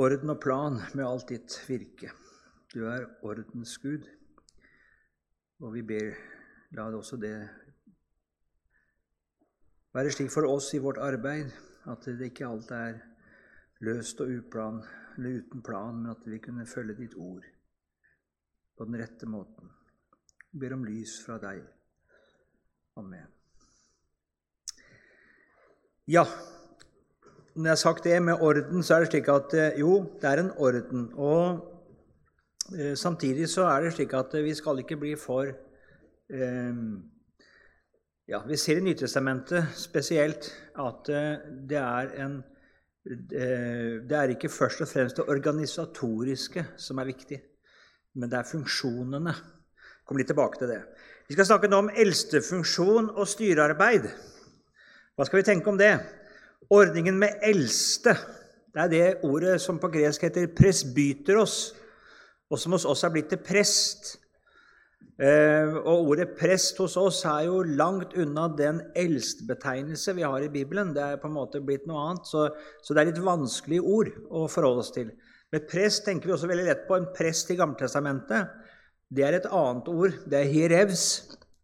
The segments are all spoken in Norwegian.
orden og plan med alt ditt virke. Du er ordens Gud. Og vi ber, la det også det være slik for oss i vårt arbeid at det ikke alt er løst og uplan, eller uten plan, men at vi kunne følge ditt ord på den rette måten. Vi ber om lys fra deg. Amen. Ja, når jeg har sagt det med orden, så er det slik at eh, jo, det er en orden. Og eh, samtidig så er det slik at vi skal ikke bli for eh, ja, Vi ser i Nytestamentet spesielt at eh, det er en eh, Det er ikke først og fremst det organisatoriske som er viktig, men det er funksjonene. Kom litt tilbake til det. Vi skal snakke nå om eldstefunksjon og styrearbeid. Hva skal vi tenke om det? Ordningen med eldste det er det ordet som på gresk heter 'presbyteros', og som hos oss er blitt til prest. Eh, og ordet 'prest' hos oss er jo langt unna den eldstbetegnelse vi har i Bibelen. Det er på en måte blitt noe annet, så, så det er litt vanskelige ord å forholde oss til. Med prest tenker vi også veldig lett på en prest i Gammeltestamentet. Det er et annet ord. Det er hierevs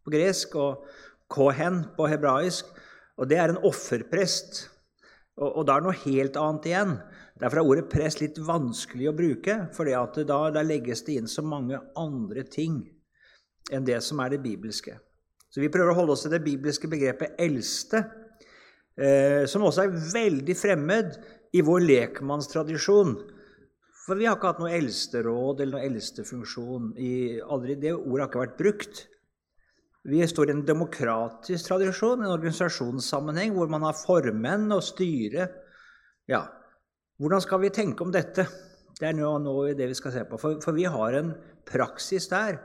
på gresk og kohen på hebraisk. Og det er en offerprest. Og, og da er det noe helt annet igjen. Derfor er ordet prest litt vanskelig å bruke, for da, da legges det inn så mange andre ting enn det som er det bibelske. Så vi prøver å holde oss til det bibelske begrepet 'eldste', eh, som også er veldig fremmed i vår lekmannstradisjon. For vi har ikke hatt noe eldsteråd eller noe eldstefunksjon. det ordet har ikke vært brukt. Vi står i en demokratisk tradisjon, en organisasjonssammenheng, hvor man har formenn og styre. Ja, Hvordan skal vi tenke om dette? Det er nå, nå det vi skal se på. For, for, vi har en praksis der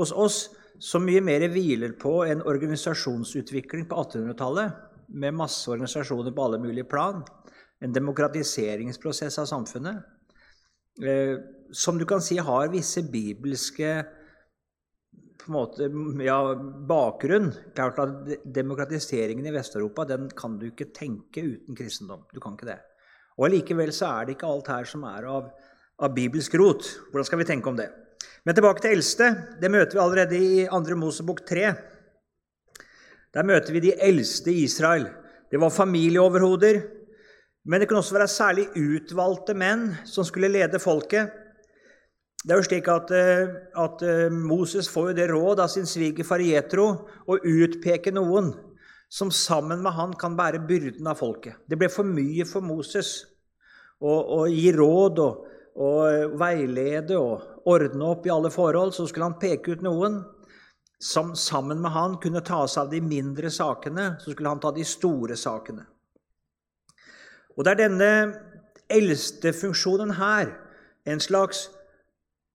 hos oss som mye mer hviler på en organisasjonsutvikling på 1800-tallet, med masse organisasjoner på alle mulige plan. En demokratiseringsprosess av samfunnet. Eh, som du kan si har visse bibelske på en måte, ja, bakgrunn. Klart at Demokratiseringen i Vest-Europa den kan du ikke tenke uten kristendom. Du kan ikke det. Og Allikevel så er det ikke alt her som er av, av bibelsk rot. Hvordan skal vi tenke om det? Men tilbake til eldste. Det møter vi allerede i 2. Mosebok 3. Der møter vi de eldste i Israel. Det var familieoverhoder. Men det kunne også være særlig utvalgte menn som skulle lede folket. Det er jo slik at, eh, at eh, Moses får jo det råd av sin svigerfar Jetro å utpeke noen som sammen med han kan bære byrden av folket. Det ble for mye for Moses å, å gi råd og, og, veilede og ordne opp i alle forhold. Så skulle han peke ut noen som sammen med han kunne ta seg av de mindre sakene. Så skulle han ta de store sakene. Og det er denne eldstefunksjonen her, en slags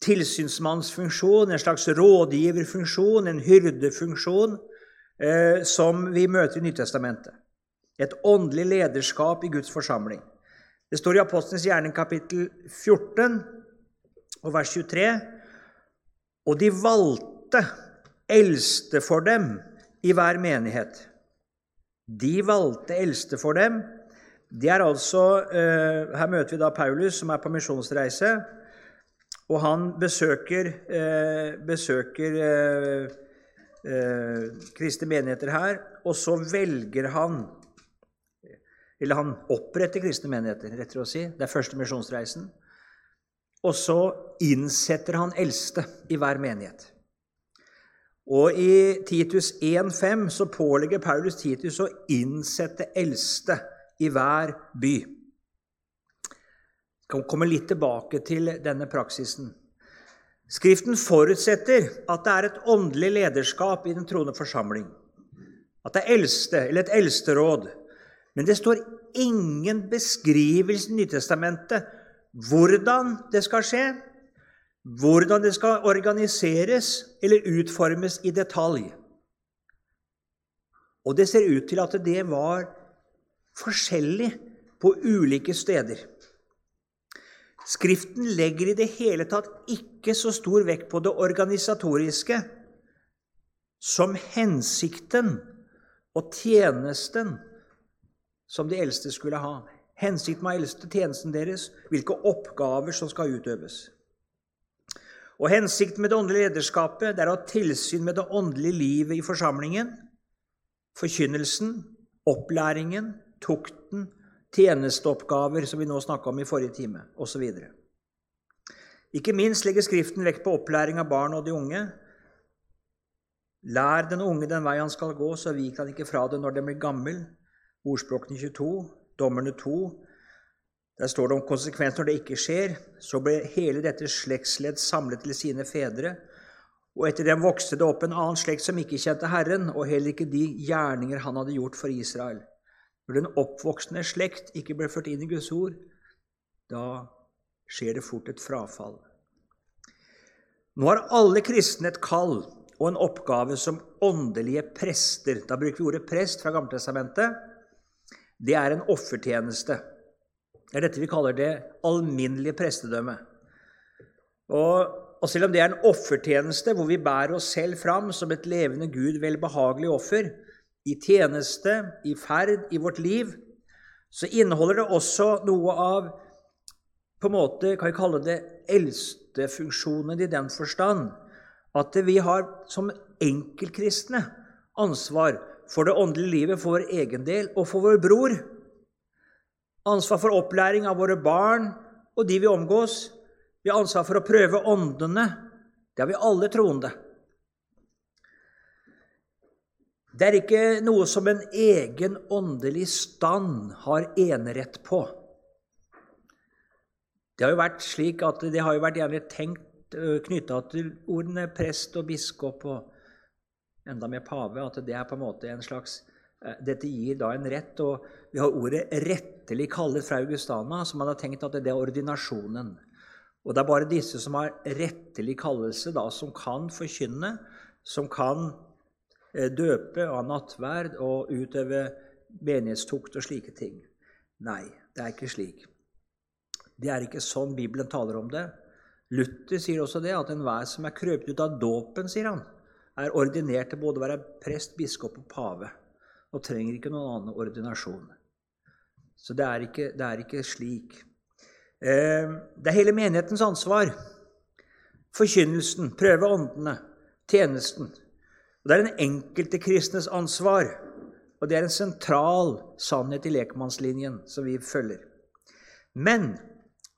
tilsynsmannsfunksjon, en slags rådgiverfunksjon, en hyrdefunksjon, eh, som vi møter i Nytestamentet. Et åndelig lederskap i Guds forsamling. Det står i Apostlenes gjerning kapittel 14 og vers 23. Og de valgte eldste for dem i hver menighet. De valgte eldste for dem det er altså, eh, Her møter vi da Paulus, som er på misjonsreise. Og han besøker, eh, besøker eh, eh, kristne menigheter her. Og så velger han Eller han oppretter kristne menigheter, rettere å si. Det er første misjonsreisen. Og så innsetter han eldste i hver menighet. Og i Titus 1,5 så pålegger Paulus Titus å innsette eldste i hver by. Kan litt tilbake til denne praksisen. Skriften forutsetter at det er et åndelig lederskap i den troende forsamling. At det er eldste, eller et eldsteråd. Men det står ingen beskrivelse i Nytestamentet hvordan det skal skje, hvordan det skal organiseres eller utformes i detalj. Og det ser ut til at det var forskjellig på ulike steder. Skriften legger i det hele tatt ikke så stor vekt på det organisatoriske som hensikten og tjenesten som de eldste skulle ha. Hensikten med eldste tjenesten deres, hvilke oppgaver som skal utøves. Og Hensikten med det åndelige lederskapet det er å ha tilsyn med det åndelige livet i forsamlingen, forkynnelsen, opplæringen, tukten, tjenesteoppgaver, som vi nå snakka om i forrige time, osv. Ikke minst legger Skriften vekt på opplæring av barn og de unge. Lær den unge den vei han skal gå, så vik han ikke fra det når den blir gammel. Ordspråkene 22, Dommerne 2, der står det om konsekvenser når det ikke skjer. Så ble hele dette slektsledd samlet til sine fedre. Og etter dem vokste det opp en annen slekt som ikke kjente Herren, og heller ikke de gjerninger han hadde gjort for Israel. Når den oppvoksende slekt ikke ble ført inn i Guds ord, da skjer det fort et frafall. Nå har alle kristne et kall og en oppgave som åndelige prester. Da bruker vi ordet prest fra Gammeltestamentet. Det er en offertjeneste. Det er dette vi kaller det alminnelige prestedømmet. Og, og, selv om det er en offertjeneste hvor vi bærer oss selv fram som et levende Gud velbehagelig offer, i tjeneste, i ferd, i vårt liv, så inneholder det også noe av på en måte, kan vi kalle det eldstefunksjonen i den forstand at vi har som enkeltkristne ansvar for det åndelige livet for vår egen del og for vår bror ansvar for opplæring av våre barn og de vi omgås. Vi har ansvar for å prøve åndene. Det har vi alle troende. Det er ikke noe som en egen åndelig stand har enerett på. Det har jo vært slik at det har jo vært gjerne tenkt knytta til ordene prest og biskop og enda mer pave, at det er på en måte en slags Dette gir da en rett. og vi har ordet 'rettelig kallet fra Augustana', som man har tenkt at det er ordinasjonen. Og Det er bare disse som har rettelig kallelse, da, som kan forkynne, som kan døpe og ha nattverd og utøve menighetstukt og slike ting. Nei, det er ikke slik. Det er ikke sånn Bibelen taler om det. Luther sier også det, at enhver som er krøpet ut av dåpen, sier han, er ordinert til både å være prest, biskop og pave og trenger ikke noen annen ordinasjon. Så det er ikke, det er ikke slik. Eh, det er hele menighetens ansvar. Forkynnelsen, prøve åndene, tjenesten. Og det er den enkelte kristnes ansvar. Og det er en sentral sannhet i lekmannslinjen som vi følger. Men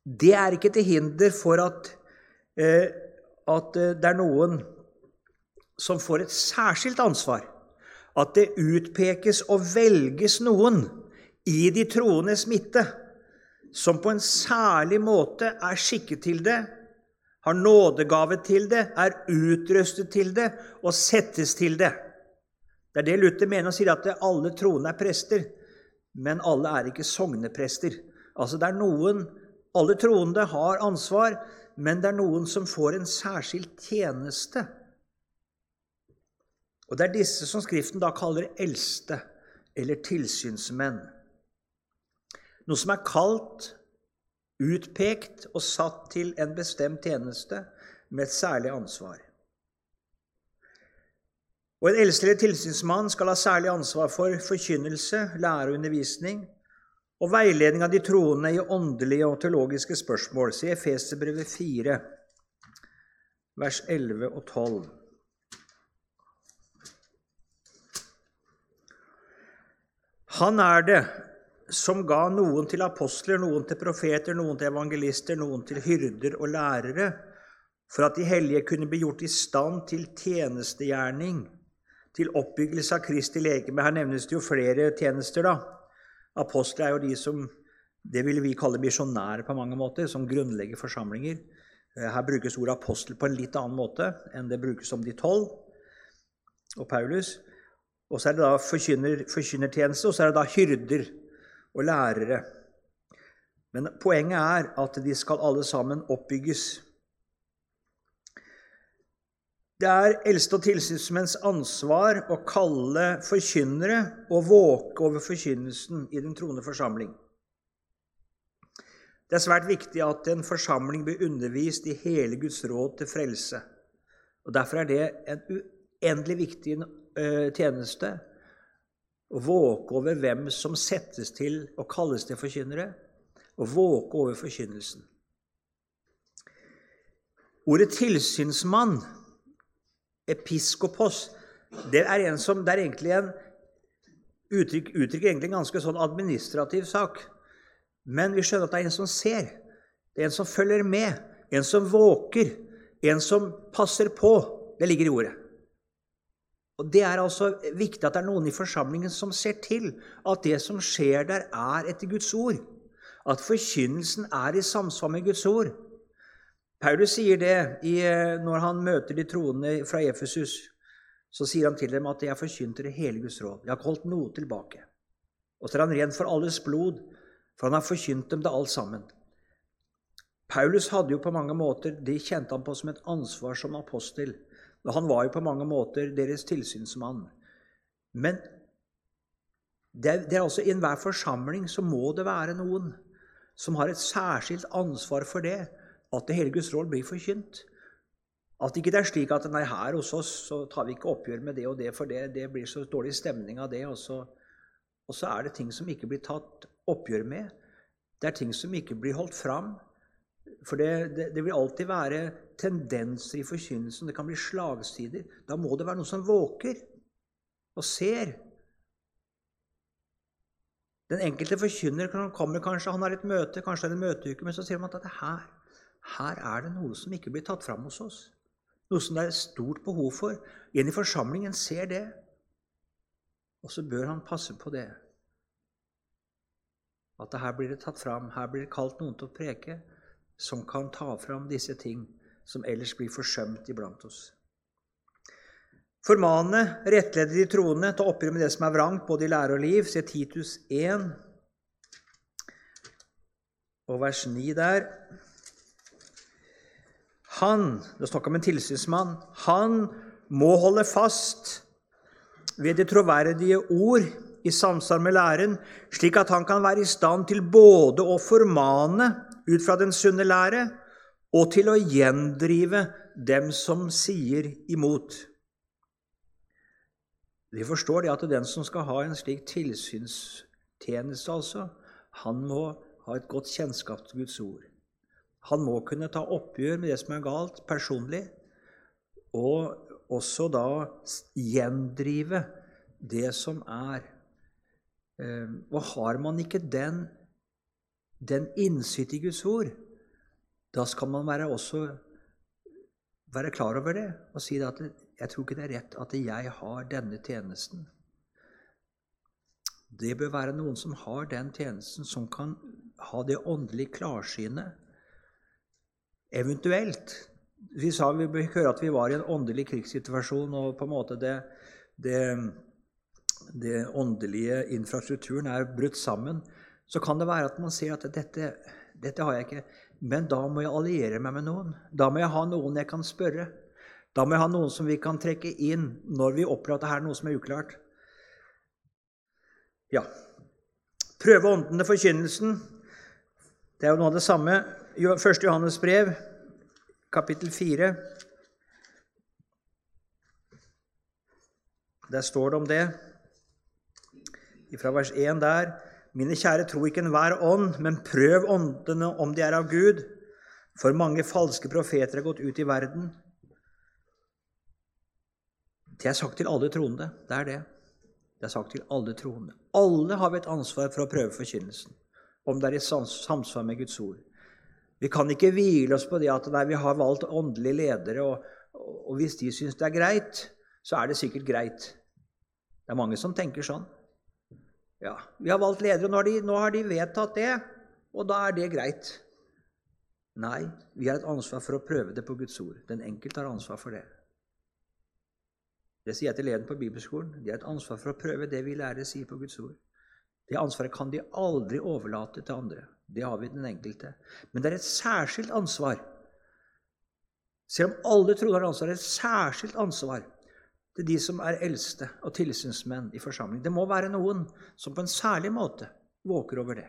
det er ikke til hinder for at, eh, at det er noen som får et særskilt ansvar at det utpekes og velges noen i de troendes midte som på en særlig måte er skikket til det, har nådegave til det, er utrustet til det og settes til det. Det er det Luther mener og sier at alle troende er prester, men alle er ikke sogneprester. Altså det er noen, Alle troende har ansvar, men det er noen som får en særskilt tjeneste og Det er disse som Skriften da kaller eldste, eller tilsynsmenn. Noe som er kalt, utpekt og satt til en bestemt tjeneste med et særlig ansvar. Og En eldste tilsynsmann skal ha særlig ansvar for forkynnelse, lære og undervisning og veiledning av de troende i åndelige og teologiske spørsmål. Se Efeserbrevet 4, vers 11 og 12. Han er det som ga noen til apostler, noen til profeter, noen til evangelister, noen til hyrder og lærere, for at de hellige kunne bli gjort i stand til tjenestegjerning, til oppbyggelse av Kristi legeme. Her nevnes det jo flere tjenester, da. Apostler er jo de som det ville vi kalle misjonærer på mange måter, som grunnlegger forsamlinger. Eh, her brukes ordet apostel på en litt annen måte enn det brukes om de tolv og Paulus. Og så er det da forkynner, forkynnertjeneste, og så er det da hyrder og lærere. Men poenget er at de skal alle sammen oppbygges. Det er eldste og tilsynsmenns ansvar å kalle forkynnere og våke over forkynnelsen i den troende forsamling. Det er svært viktig at en forsamling blir undervist i hele Guds råd til frelse. Og Derfor er det en uendelig viktig Eh, tjeneste våke over hvem som settes til og kalles til forkynnere. Å våke over forkynnelsen. Ordet tilsynsmann, episkopos, det er, en som, det er egentlig en uttrykk, uttrykker egentlig en ganske sånn administrativ sak. Men vi skjønner at det er en som ser, det er en som følger med, en som våker, en som passer på. Det ligger i ordet. Og Det er altså viktig at det er noen i forsamlingen som ser til at det som skjer der, er etter Guds ord. At forkynnelsen er i samsvar med Guds ord. Paulus sier det i, eh, når han møter de troende fra Efesus. Så sier han til dem at 'jeg har det hele Guds råd'. 'Jeg har ikke holdt noe tilbake'. Og så er han ren for alles blod, for han har forkynt dem det alt sammen. Paulus hadde jo på mange måter, De kjente han på som et ansvar som apostel. Han var jo på mange måter deres tilsynsmann. Men det er, det er altså i enhver forsamling så må det være noen som har et særskilt ansvar for det, at det hele Guds råd blir forkynt. At ikke det er slik at nei, her hos oss så tar vi ikke oppgjør med det og det, for det, det blir så dårlig stemning av det. Og så, og så er det ting som ikke blir tatt oppgjør med. Det er ting som ikke blir holdt fram. For det, det, det, vil alltid være tendenser i forkynnelsen. Det kan bli slagsider. Da må det være noen som våker og ser. Den enkelte forkynner kommer kanskje, han har et møte, kanskje det er en møteuke, men så sier man at her, her er det noe som ikke blir tatt fram hos oss. Noe som det er stort behov for. En i forsamlingen ser det, og så bør han passe på det. At her blir det tatt fram, her blir det kalt noen til å preke som kan ta fram disse ting som ellers blir forsømt iblant oss. Formane, rettlede de troende, ta oppgjør med det som er vrangt, både i lære og liv. Se Titus 1 og vers 9 der. Han Det er snakk om en tilsynsmann. Han må holde fast ved det troverdige ord i samsvar med læren, slik at han kan være i stand til både å formane ut fra den sunne lære, og til å gjendrive dem som sier imot. Vi forstår det at den som skal ha en slik tilsynstjeneste, altså, han må ha et godt kjennskap til Guds ord. Han må kunne ta oppgjør med det som er galt, personlig, og også da gjendrive det som er. Eh, og har man ikke den den innsikt i Guds ord, da skal man være også være klar over det og si at jeg tror ikke det er rett at jeg har denne tjenesten. Det bør være noen som har den tjenesten, som kan ha det åndelige klarsynet. Eventuelt Vi sa vi bør høre at vi var i en åndelig krigssituasjon, og på en måte det, det, det åndelige infrastrukturen er brutt sammen så kan det være at man ser at dette, dette har jeg ikke, men da må jeg alliere meg med noen. Da må jeg ha noen jeg kan spørre. Da må jeg ha noen som vi kan trekke inn når vi opplever at det er noe som er uklart. Ja. Prøve åndene forkynnelsen. Det er jo noe av det samme. 1. Johannes brev, kapittel 4. Der står det om det, fra vers 1 der. Mine kjære, tro ikke enhver ånd, men prøv åndene om de er av Gud. For mange falske profeter er gått ut i verden. Det er sagt til alle troende. Det er det. Det er sagt til alle troende. Alle har vi et ansvar for å prøve forkynnelsen, om det er i samsvar med Guds ord. Vi kan ikke hvile oss på det at nei, vi har valgt åndelige ledere, og, og hvis de syns det er greit, så er det sikkert greit. Det er mange som tenker sånn. Ja, Vi har valgt ledere, nå har, de, nå har de vedtatt det, og da er det greit. Nei, vi har et ansvar for å prøve det på Guds ord. Den enkelte har ansvar for det. Det sier jeg til lederen på bibelskolen. De har et ansvar for å prøve det vi lærer sier på Guds ord. Det ansvaret kan de aldri overlate til andre. Det har vi den enkelte. Men det er et særskilt ansvar. Selv om alle tror har ansvar, er et særskilt ansvar til de som er eldste og tilsynsmenn i forsamlingen. Det må være noen som på en særlig måte våker over det.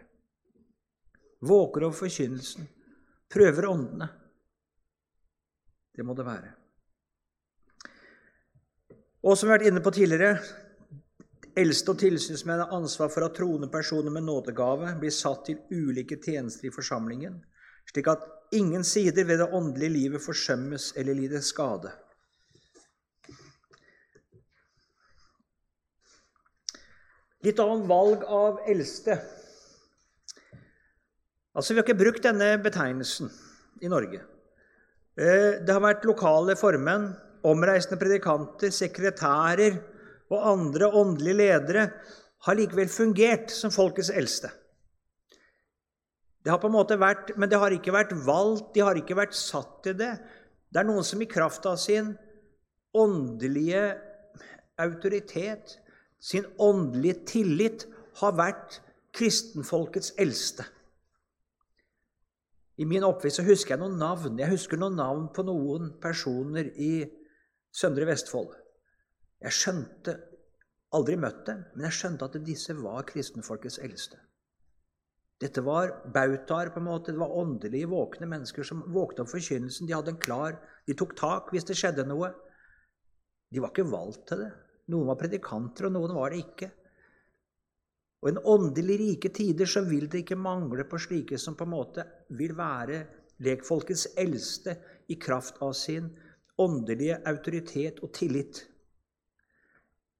Våker over forkynnelsen, prøver åndene. Det må det være. Og som vi har vært inne på tidligere Eldste og tilsynsmenn har ansvar for at troende personer med nådegave blir satt til ulike tjenester i forsamlingen, slik at ingen sider ved det åndelige livet forsømmes eller lider skade. Litt om valg av eldste. Altså, Vi har ikke brukt denne betegnelsen i Norge. Eh, det har vært lokale formenn, omreisende predikanter, sekretærer og andre åndelige ledere har likevel fungert som folkets eldste. Det har på en måte vært, Men det har ikke vært valgt, de har ikke vært satt til det. Det er noen som i kraft av sin åndelige autoritet, sin åndelige tillit, har vært kristenfolkets eldste. I min oppvekst husker jeg noen navn. Jeg husker noen navn på noen personer i Søndre Vestfold. Jeg skjønte Aldri møtt dem, men jeg skjønte at disse var kristenfolkets eldste. Dette var bautaer, på en måte. Det var åndelige, våkne mennesker som våkna opp forkynnelsen. De hadde en klar De tok tak hvis det skjedde noe. De var ikke valgt til det. Noen var predikanter, og noen var det ikke. Og I en åndelig rike tider så vil det ikke mangle på slike som på en måte vil være lekfolkets eldste i kraft av sin åndelige autoritet og tillit.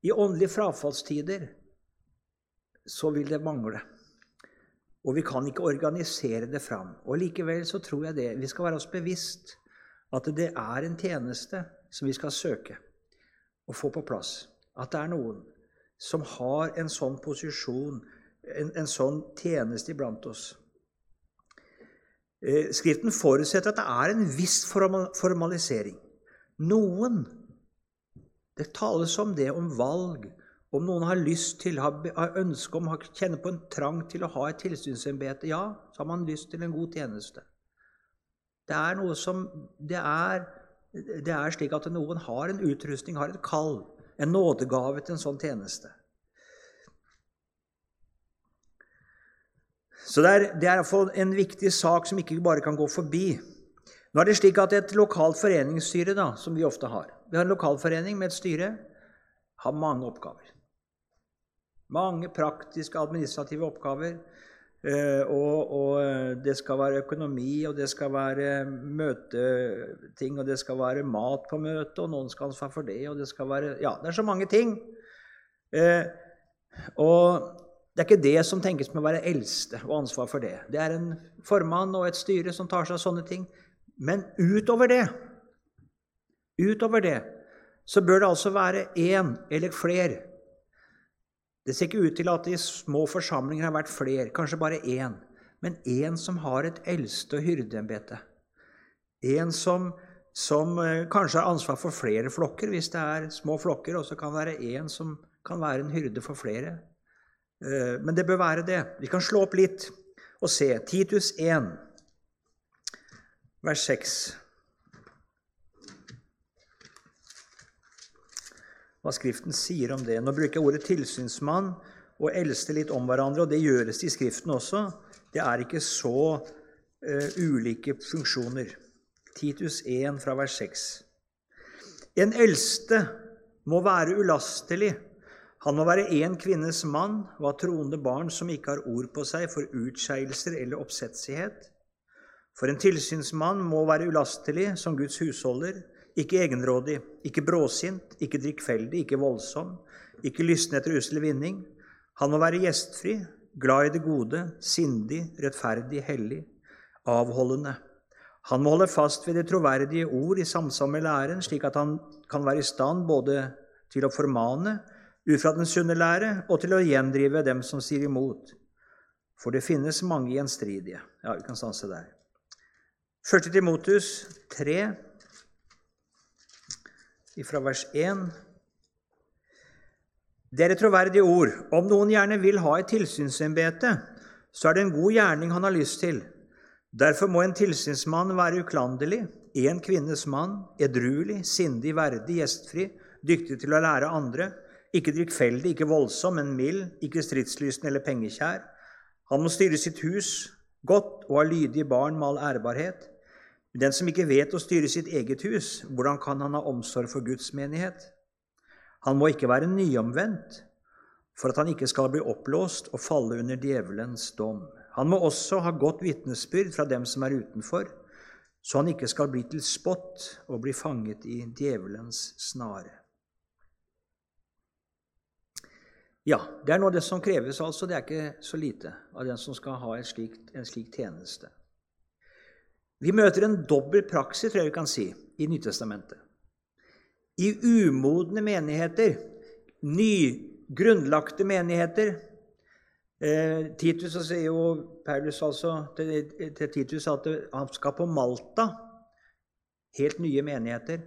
I åndelige frafallstider så vil det mangle. Og vi kan ikke organisere det fram. Og Likevel så tror jeg det. Vi skal være oss bevisst at det er en tjeneste som vi skal søke å få på plass. At det er noen som har en sånn posisjon, en, en sånn tjeneste iblant oss. Eh, Skriften forutsetter at det er en viss formalisering. Noen det tales om det, om valg. Om noen har lyst til, har ønske om, kjenner på en trang til å ha et tilsynsembete, ja, så har man lyst til en god tjeneste. Det er noe som det er, det er slik at noen har en utrustning, har et kall, en nådegave til en sånn tjeneste. Så det er, det er en viktig sak som ikke bare kan gå forbi. Nå er det slik at Et lokalt foreningsstyre, da, som vi ofte har Vi har en lokalforening med et styre, har mange oppgaver. Mange praktiske, administrative oppgaver. Eh, og, og, eh, det skal være økonomi, og det skal være møteting, og det skal være mat på møtet, og noen skal ha ansvar for det, og det skal være Ja, det er så mange ting. Eh, og det er ikke det som tenkes med å være eldste og ansvar for det. Det er en formann og et styre som tar seg av sånne ting. Men utover det, utover det, så bør det altså være én eller flere. Det ser ikke ut til at det i små forsamlinger har vært flere, kanskje bare én. Men én som har et eldste- og hyrdeembete. En som, som eh, kanskje har ansvar for flere flokker, hvis det er små flokker. Og så kan det være én som kan være en hyrde for flere. Eh, men det bør være det. Vi kan slå opp litt og se. Titus 1 vers 6. Hva Skriften sier om det. Nå bruker jeg ordet tilsynsmann og eldste litt om hverandre, og det gjøres i Skriften også. Det er ikke så uh, ulike funksjoner. Titus 1 fra vers 6. En eldste må være ulastelig. Han må være én kvinnes mann, og ha troende barn som ikke har ord på seg for utskeielser eller oppsetsighet. For en tilsynsmann må være ulastelig som Guds husholder, ikke egenrådig, ikke bråsint, ikke drikkfeldig, ikke voldsom, ikke lysten etter usel vinning. Han må være gjestfri, glad i det gode, sindig, rettferdig, hellig, avholdende. Han må holde fast ved det troverdige ord i samsvar med læren, slik at han kan være i stand både til å formane ut fra den sunne lære og til å gjendrive dem som sier imot. For det finnes mange gjenstridige. Ja, vi kan stanse der. 1. Timotus 3, fra vers 1. Dere troverdige ord. Om noen gjerne vil ha et tilsynsembete, så er det en god gjerning han har lyst til. Derfor må en tilsynsmann være uklanderlig, en kvinnes mann, edruelig, sindig, verdig, gjestfri, dyktig til å lære andre, ikke drikkfeldig, ikke voldsom, men mild, ikke stridslysten eller pengekjær. Han må styre sitt hus godt og ha lydige barn med all ærbarhet. Den som ikke vet å styre sitt eget hus, hvordan kan han ha omsorg for Guds menighet? Han må ikke være nyomvendt. for at han ikke skal bli oppblåst og falle under djevelens dom. Han må også ha godt vitnesbyrd fra dem som er utenfor, så han ikke skal bli til spott og bli fanget i djevelens snare. Ja, det er av det som kreves, altså. Det er ikke så lite av den som skal ha slikt, en slik tjeneste. Vi møter en dobbel praksis, tror jeg vi kan si, i Nytestamentet. I umodne menigheter, nygrunnlagte menigheter eh, Titus sier jo Paulus altså til, til Titus at han skal på Malta, helt nye menigheter,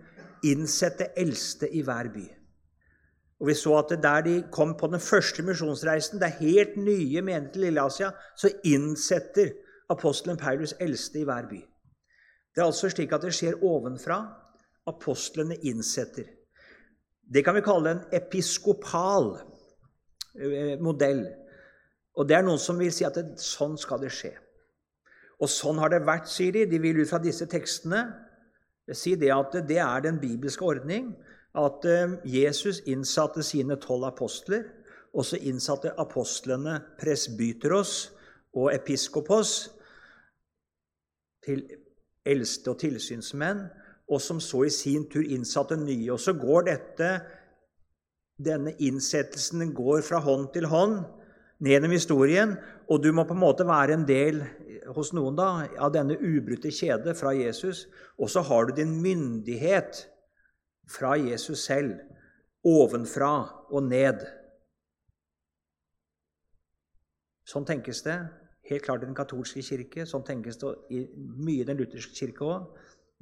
innsette eldste i hver by. Og vi så at Der de kom på den første misjonsreisen, det er helt nye menigheter i Lilleasia, så innsetter apostelen Paulus eldste i hver by. Det er altså slik at det skjer ovenfra. Apostlene innsetter. Det kan vi kalle en episkopal eh, modell. Og det er noen som vil si at det, sånn skal det skje. Og sånn har det vært, sier de. De vil ut fra disse tekstene si det at det er den bibelske ordning at eh, Jesus innsatte sine tolv apostler, og så innsatte apostlene presbyteros og episkopos til eldste og tilsynsmenn, og som så i sin tur innsatte nye. Og så går dette, denne innsettelsen går fra hånd til hånd ned gjennom historien, og du må på en måte være en del hos noen da, av denne ubrutte kjede fra Jesus. Og så har du din myndighet fra Jesus selv, ovenfra og ned. Sånn tenkes det helt klart i den katolske kirke. Sånn tenkes det i mye i den lutherske kirke òg.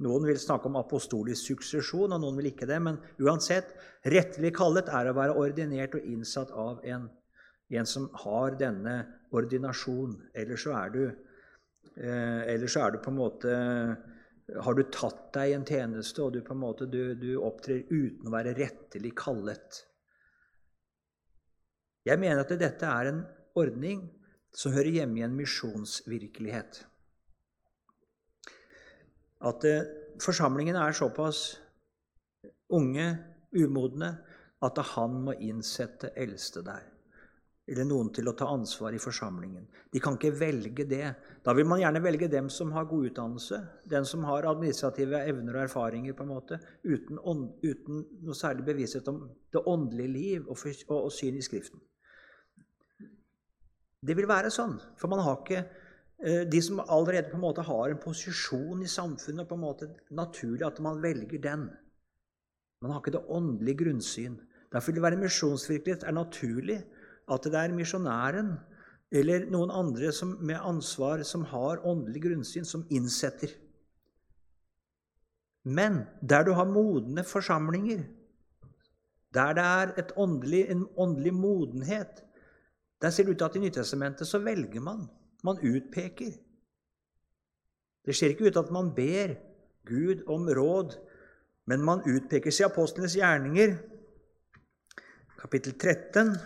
Noen vil snakke om apostolisk suksesjon, og noen vil ikke det. Men uansett, rettelig kallet er å være ordinert og innsatt av en, en som har denne ordinasjon. Ellers så er du, eh, ellers så er du på en måte har du tatt deg en tjeneste, og du måte du, du opptrer uten å være rettelig kallet. Jeg mener at dette er en ordning som hører hjemme i en misjonsvirkelighet. At eh, forsamlingene er såpass unge, umodne, at han må innsette eldste der. Eller noen til å ta ansvar i forsamlingen. De kan ikke velge det. Da vil man gjerne velge dem som har god utdannelse, den som har administrative evner og erfaringer, på en måte, uten, uten noe særlig bevissthet om det åndelige liv og, og, og syn i Skriften. Det vil være sånn, for man har ikke eh, de som allerede på en måte har en posisjon i samfunnet, på en måte naturlig at man velger den. Man har ikke det åndelige grunnsyn. Derfor vil det være misjonsvirkelighet er naturlig at det er misjonæren eller noen andre som, med ansvar som har åndelig grunnsyn, som innsetter. Men der du har modne forsamlinger, der det er åndelig, en åndelig modenhet, der ser det ut til at i Nytestamentet så velger man. Man utpeker. Det skjer ikke ut at man ber Gud om råd, men man utpeker seg apostlenes gjerninger. Kapittel 13.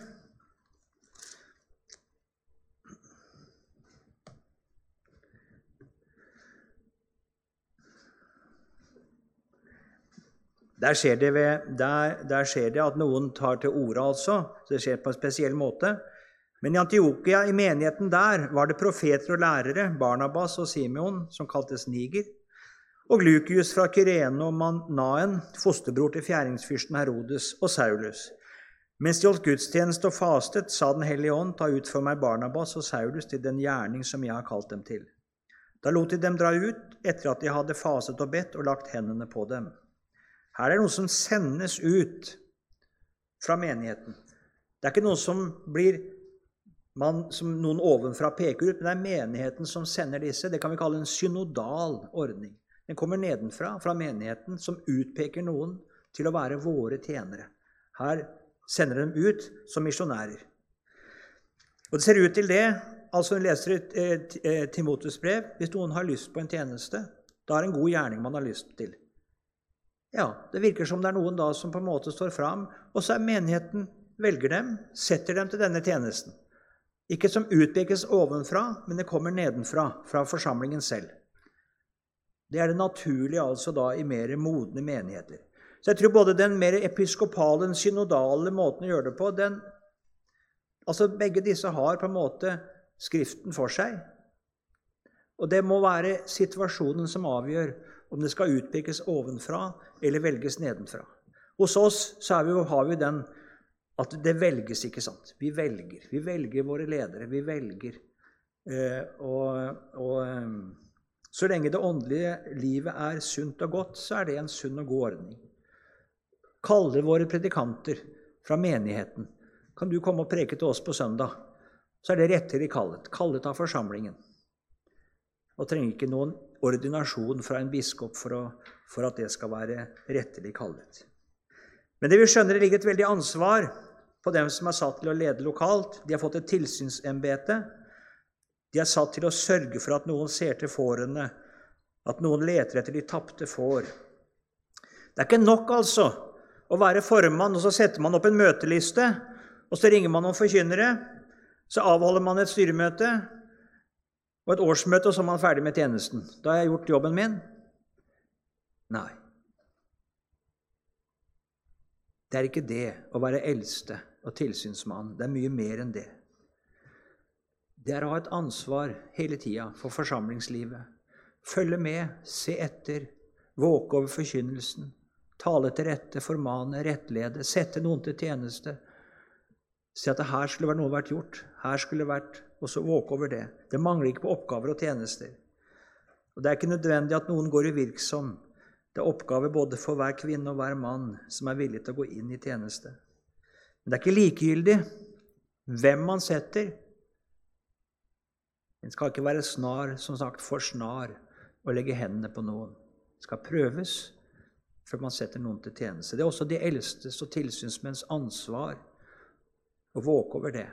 Der skjer, ved, der, der skjer, det at noen tar til orde, altså. Så det skjer på en spesiell måte. Men i Antiokia, i menigheten der, var det profeter og lærere, Barnabas og Simeon, som kaltes Niger, og Lukius fra Kyrene og Manaen, fosterbror til fjæringsfyrsten Herodes, og Saulus. Mens de holdt gudstjeneste og fastet, sa Den hellige ånd, ta ut for meg Barnabas og Saulus til den gjerning som jeg har kalt dem til. Da lot de dem dra ut etter at de hadde faset og bedt og lagt hendene på dem. Her er det noe som sendes ut fra menigheten. Det er ikke noe som blir man, som noen ovenfra peker ut, men det er menigheten som sender disse. Det kan vi kalle en synodal ordning. Den kommer nedenfra, fra menigheten, som utpeker noen til å være våre tjenere. Her sender de dem ut som misjonærer. Og Det ser ut til det, altså Hun leser et Timotus brev, hvis noen har lyst på en tjeneste, da er det en god gjerning man har lyst til. Ja, Det virker som det er noen da som på en måte står fram, og så er menigheten velger dem, setter dem til denne tjenesten. Ikke som utpekes ovenfra, men det kommer nedenfra, fra forsamlingen selv. Det er det naturlige altså da i mer modne menigheter. Så jeg tror både den mer episkopale, den synodale måten å gjøre det på, den, Altså, Begge disse har på en måte Skriften for seg. Og det må være situasjonen som avgjør om det skal utpekes ovenfra eller velges nedenfra. Hos oss så vi, har vi den at det velges, ikke sant? Vi velger. Vi velger våre ledere. Vi velger. Eh, og, og eh, så lenge det åndelige livet er sunt og godt, så er det en sunn og god ordning. Kaller våre predikanter fra menigheten Kan du komme og preke til oss på søndag? Så er det rettelig kallet. Kallet av forsamlingen. Og trenger ikke noen ordinasjon fra en biskop for, å, for at det skal være rettelig kallet. Men det vi skjønner, det ligger et veldig ansvar på dem som er satt til å lede lokalt. De har fått et tilsynsembete. De er satt til å sørge for at noen ser til fårene, at noen leter etter de tapte får. Det er ikke nok altså å være formann, og så setter man opp en møteliste, og så ringer man noen forkynnere. Så avholder man et styremøte og et årsmøte, og så er man ferdig med tjenesten. Da har jeg gjort jobben min. Nei. Det er ikke det å være eldste og tilsynsmann. Det er mye mer enn det det er å ha et ansvar hele tida for forsamlingslivet. Følge med, se etter, våke over forkynnelsen, tale til rette, formane, rettlede, sette noen til tjeneste. Si at det her skulle vært noe vært gjort, her skulle det vært Og så våke over det. Det mangler ikke på oppgaver og tjenester. Og Det er ikke nødvendig at noen går uvirksom. Det er oppgaver både for hver kvinne og hver mann som er villig til å gå inn i tjeneste. Men det er ikke likegyldig hvem man setter, en skal ikke være snar, som sagt, for snar å legge hendene på noen. Det skal prøves før man setter noen til tjeneste. Det er også de eldstes og tilsynsmenns ansvar å våke over det.